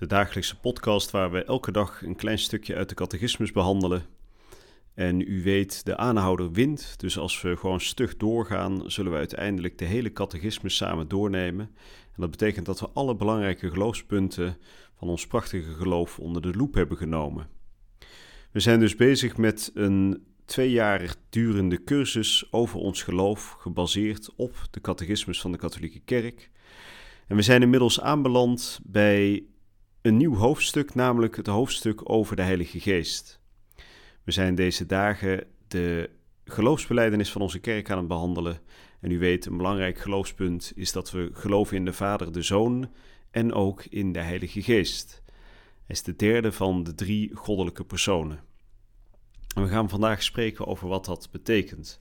de dagelijkse podcast waar we elke dag een klein stukje uit de catechismus behandelen. En u weet, de aanhouder wint, dus als we gewoon stug doorgaan, zullen we uiteindelijk de hele catechismus samen doornemen. En dat betekent dat we alle belangrijke geloofspunten van ons prachtige geloof onder de loep hebben genomen. We zijn dus bezig met een twee jaar durende cursus over ons geloof, gebaseerd op de catechismus van de katholieke kerk. En we zijn inmiddels aanbeland bij een nieuw hoofdstuk, namelijk het hoofdstuk over de Heilige Geest. We zijn deze dagen de geloofsbeleidenis van onze kerk aan het behandelen. En u weet, een belangrijk geloofspunt is dat we geloven in de Vader, de Zoon en ook in de Heilige Geest. Hij is de derde van de drie goddelijke personen. En we gaan vandaag spreken over wat dat betekent.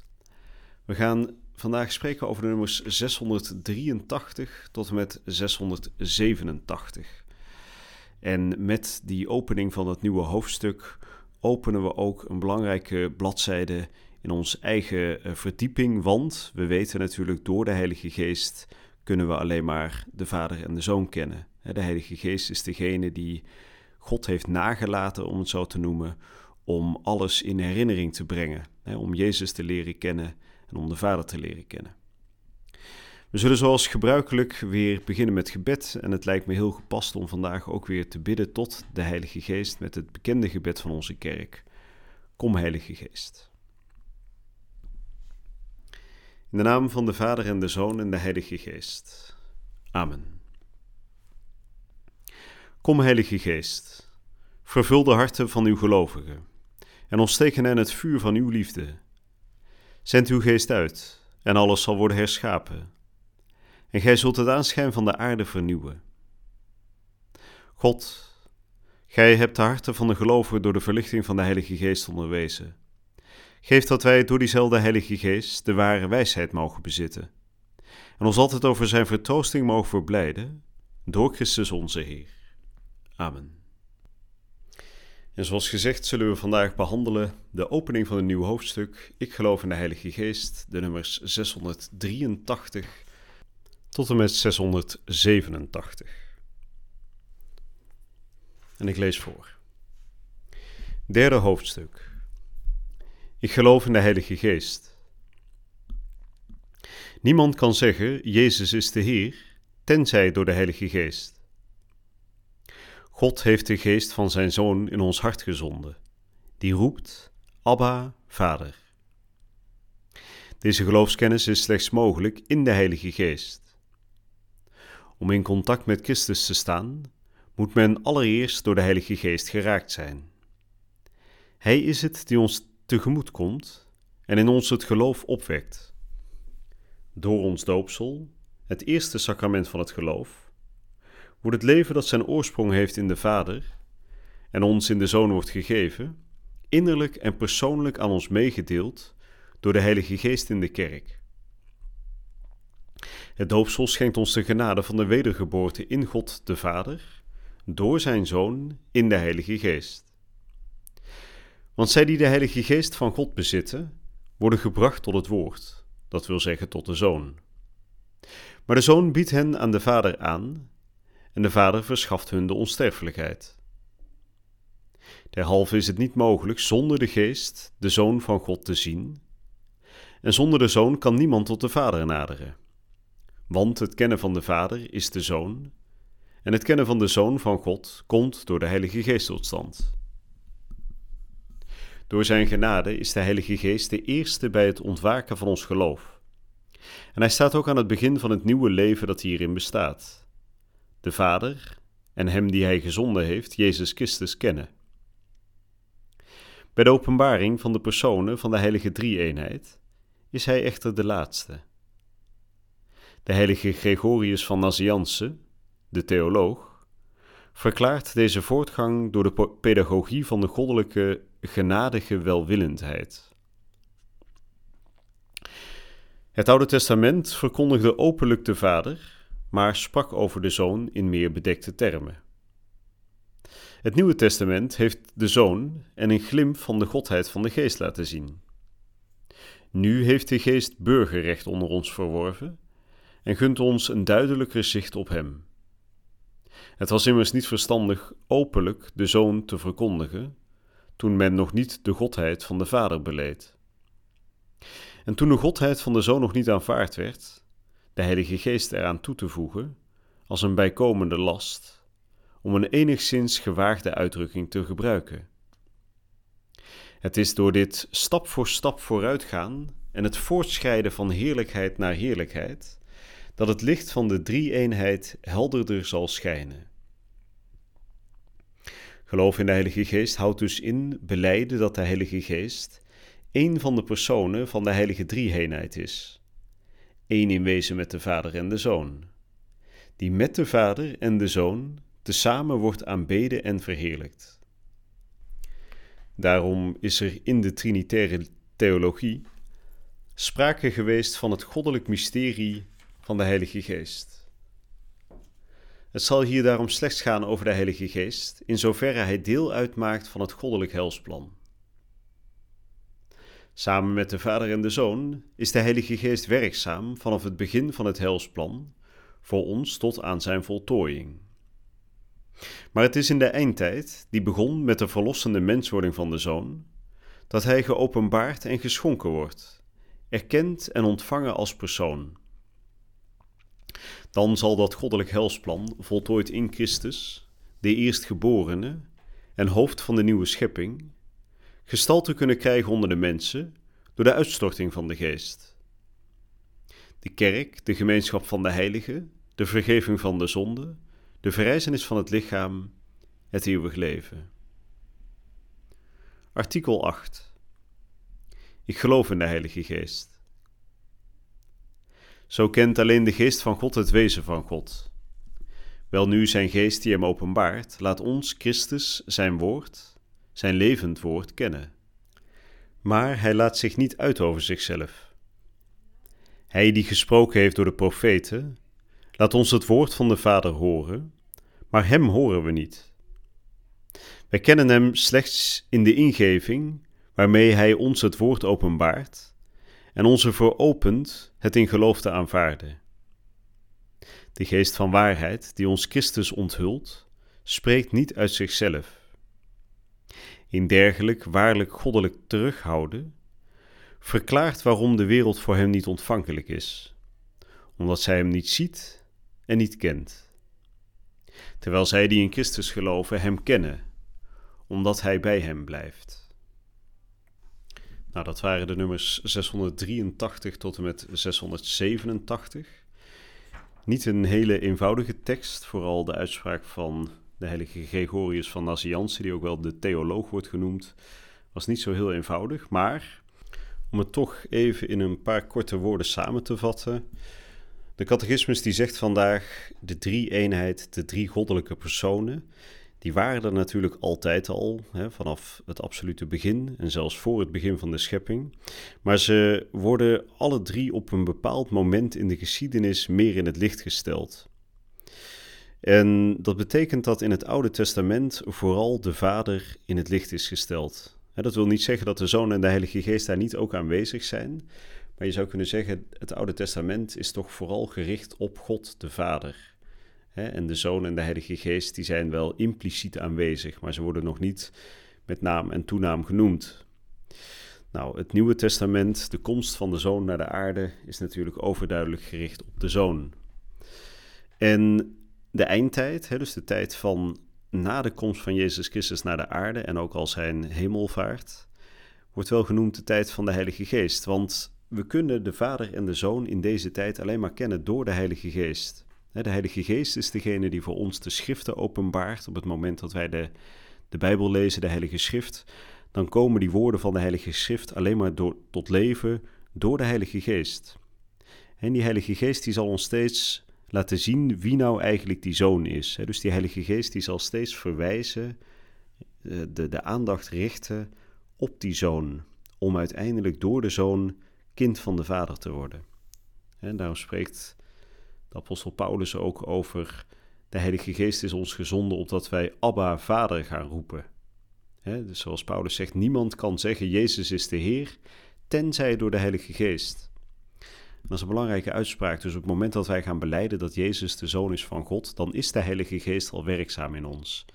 We gaan vandaag spreken over de nummers 683 tot en met 687. En met die opening van het nieuwe hoofdstuk openen we ook een belangrijke bladzijde in onze eigen eh, verdieping, want we weten natuurlijk door de Heilige Geest kunnen we alleen maar de Vader en de Zoon kennen. De Heilige Geest is degene die God heeft nagelaten, om het zo te noemen, om alles in herinnering te brengen, om Jezus te leren kennen en om de Vader te leren kennen. We zullen zoals gebruikelijk weer beginnen met gebed en het lijkt me heel gepast om vandaag ook weer te bidden tot de Heilige Geest met het bekende gebed van onze kerk. Kom Heilige Geest. In de naam van de Vader en de Zoon en de Heilige Geest. Amen. Kom Heilige Geest, vervul de harten van uw gelovigen en ontsteek hen het vuur van uw liefde. Zend uw geest uit en alles zal worden herschapen en gij zult het aanschijn van de aarde vernieuwen. God, gij hebt de harten van de gelovigen door de verlichting van de Heilige Geest onderwezen. Geef dat wij door diezelfde Heilige Geest de ware wijsheid mogen bezitten en ons altijd over zijn vertroosting mogen verblijden, door Christus onze Heer. Amen. En zoals gezegd zullen we vandaag behandelen de opening van een nieuw hoofdstuk. Ik geloof in de Heilige Geest, de nummers 683 tot en met 687. En ik lees voor. Derde hoofdstuk. Ik geloof in de Heilige Geest. Niemand kan zeggen, Jezus is de Heer, tenzij door de Heilige Geest. God heeft de geest van zijn Zoon in ons hart gezonden, die roept, Abba, Vader. Deze geloofskennis is slechts mogelijk in de Heilige Geest. Om in contact met Christus te staan, moet men allereerst door de Heilige Geest geraakt zijn. Hij is het die ons tegemoet komt en in ons het geloof opwekt. Door ons doopsel, het eerste sacrament van het geloof, wordt het leven dat zijn oorsprong heeft in de Vader en ons in de Zoon wordt gegeven, innerlijk en persoonlijk aan ons meegedeeld door de Heilige Geest in de kerk. Het doopsel schenkt ons de genade van de wedergeboorte in God de Vader, door zijn Zoon in de Heilige Geest. Want zij die de Heilige Geest van God bezitten, worden gebracht tot het Woord, dat wil zeggen tot de Zoon. Maar de Zoon biedt hen aan de Vader aan, en de Vader verschaft hun de onsterfelijkheid. Derhalve is het niet mogelijk zonder de Geest de Zoon van God te zien, en zonder de Zoon kan niemand tot de Vader naderen. Want het kennen van de Vader is de Zoon, en het kennen van de Zoon van God komt door de Heilige Geest tot stand. Door Zijn genade is de Heilige Geest de eerste bij het ontwaken van ons geloof. En hij staat ook aan het begin van het nieuwe leven dat hierin bestaat. De Vader en Hem die Hij gezonden heeft, Jezus Christus, kennen. Bij de openbaring van de personen van de Heilige Drie-eenheid is Hij echter de laatste de heilige Gregorius van Nazianze, de theoloog, verklaart deze voortgang door de pedagogie van de goddelijke genadige welwillendheid. Het Oude Testament verkondigde openlijk de Vader, maar sprak over de Zoon in meer bedekte termen. Het Nieuwe Testament heeft de Zoon en een glimp van de Godheid van de Geest laten zien. Nu heeft de Geest burgerrecht onder ons verworven en gunt ons een duidelijker zicht op Hem. Het was immers niet verstandig openlijk de Zoon te verkondigen, toen men nog niet de Godheid van de Vader beleed. En toen de Godheid van de Zoon nog niet aanvaard werd, de Heilige Geest eraan toe te voegen, als een bijkomende last, om een enigszins gewaagde uitdrukking te gebruiken. Het is door dit stap voor stap vooruitgaan en het voortschrijden van heerlijkheid naar heerlijkheid, dat het licht van de drie-eenheid helderder zal schijnen. Geloof in de Heilige Geest houdt dus in beleiden dat de Heilige Geest één van de personen van de Heilige Drieheenheid is. Eén in wezen met de Vader en de Zoon, die met de Vader en de Zoon tezamen wordt aanbeden en verheerlijkt. Daarom is er in de Trinitaire theologie sprake geweest van het goddelijk mysterie van de Heilige Geest. Het zal hier daarom slechts gaan over de Heilige Geest, in zoverre hij deel uitmaakt van het goddelijk helsplan. Samen met de Vader en de Zoon is de Heilige Geest werkzaam vanaf het begin van het helsplan, voor ons tot aan zijn voltooiing. Maar het is in de eindtijd, die begon met de verlossende menswording van de Zoon, dat hij geopenbaard en geschonken wordt, erkend en ontvangen als persoon. Dan zal dat goddelijk helsplan, voltooid in Christus, de eerstgeborene en hoofd van de nieuwe schepping, gestalte kunnen krijgen onder de mensen door de uitstorting van de geest. De kerk, de gemeenschap van de heiligen, de vergeving van de zonde, de verrijzenis van het lichaam, het eeuwig leven. Artikel 8. Ik geloof in de Heilige Geest. Zo kent alleen de Geest van God het wezen van God. Wel nu zijn Geest die hem openbaart, laat ons Christus zijn woord, zijn levend woord kennen. Maar hij laat zich niet uit over zichzelf. Hij die gesproken heeft door de profeten, laat ons het woord van de Vader horen, maar hem horen we niet. Wij kennen hem slechts in de ingeving waarmee hij ons het woord openbaart en onze veropent het in geloof te aanvaarden. De geest van waarheid die ons Christus onthult, spreekt niet uit zichzelf in dergelijk waarlijk goddelijk terughouden, verklaart waarom de wereld voor hem niet ontvankelijk is, omdat zij hem niet ziet en niet kent. Terwijl zij die in Christus geloven hem kennen, omdat hij bij hem blijft. Nou, dat waren de nummers 683 tot en met 687. Niet een hele eenvoudige tekst, vooral de uitspraak van de heilige Gregorius van Nazianze, die ook wel de theoloog wordt genoemd, was niet zo heel eenvoudig. Maar om het toch even in een paar korte woorden samen te vatten. De catechismus die zegt vandaag de drie eenheid, de drie goddelijke personen. Die waren er natuurlijk altijd al, hè, vanaf het absolute begin en zelfs voor het begin van de schepping. Maar ze worden alle drie op een bepaald moment in de geschiedenis meer in het licht gesteld. En dat betekent dat in het Oude Testament vooral de Vader in het licht is gesteld. Dat wil niet zeggen dat de Zoon en de Heilige Geest daar niet ook aanwezig zijn. Maar je zou kunnen zeggen, het Oude Testament is toch vooral gericht op God de Vader. En de Zoon en de Heilige Geest die zijn wel impliciet aanwezig, maar ze worden nog niet met naam en toenaam genoemd. Nou, het Nieuwe Testament, de komst van de Zoon naar de aarde, is natuurlijk overduidelijk gericht op de Zoon. En de eindtijd, hè, dus de tijd van na de komst van Jezus Christus naar de aarde en ook al zijn hemelvaart, wordt wel genoemd de tijd van de Heilige Geest. Want we kunnen de Vader en de Zoon in deze tijd alleen maar kennen door de Heilige Geest. De Heilige Geest is degene die voor ons de schriften openbaart. Op het moment dat wij de, de Bijbel lezen, de Heilige Schrift, dan komen die woorden van de Heilige Schrift alleen maar door, tot leven door de Heilige Geest. En die Heilige Geest die zal ons steeds laten zien wie nou eigenlijk die zoon is. Dus die Heilige Geest die zal steeds verwijzen, eh, de, de aandacht richten op die zoon, om uiteindelijk door de zoon kind van de Vader te worden. En daarom spreekt de apostel Paulus ook over de Heilige Geest is ons gezonden opdat wij Abba Vader gaan roepen. dus zoals Paulus zegt, niemand kan zeggen Jezus is de Heer, tenzij door de Heilige Geest dat is een belangrijke uitspraak. Dus op het moment dat wij gaan beleiden dat Jezus de Zoon is van God, dan is de Heilige Geest al werkzaam in ons.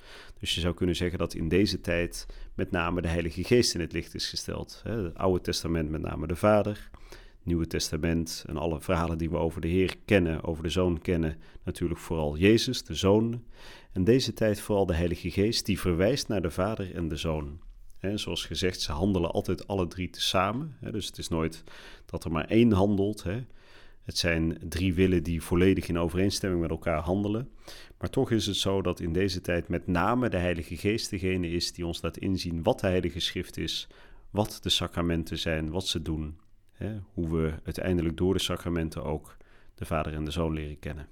Dus je zou kunnen zeggen dat in deze tijd met name de Heilige Geest in het licht is gesteld. Het Oude Testament met name de Vader, Nieuwe Testament en alle verhalen die we over de Heer kennen, over de Zoon kennen, natuurlijk vooral Jezus, de Zoon. En deze tijd vooral de Heilige Geest, die verwijst naar de Vader en de Zoon. En zoals gezegd, ze handelen altijd alle drie tezamen. Dus het is nooit dat er maar één handelt. Het zijn drie willen die volledig in overeenstemming met elkaar handelen. Maar toch is het zo dat in deze tijd met name de Heilige Geest degene is die ons laat inzien wat de Heilige Schrift is, wat de sacramenten zijn, wat ze doen. Hoe we uiteindelijk door de sacramenten ook de Vader en de Zoon leren kennen.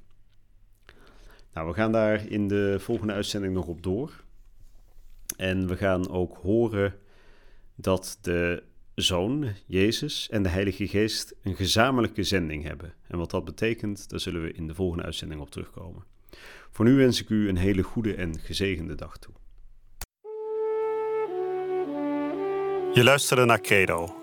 Nou, we gaan daar in de volgende uitzending nog op door. En we gaan ook horen dat de Zoon, Jezus en de Heilige Geest een gezamenlijke zending hebben. En wat dat betekent, daar zullen we in de volgende uitzending op terugkomen. Voor nu wens ik u een hele goede en gezegende dag toe. Je luisterde naar Credo,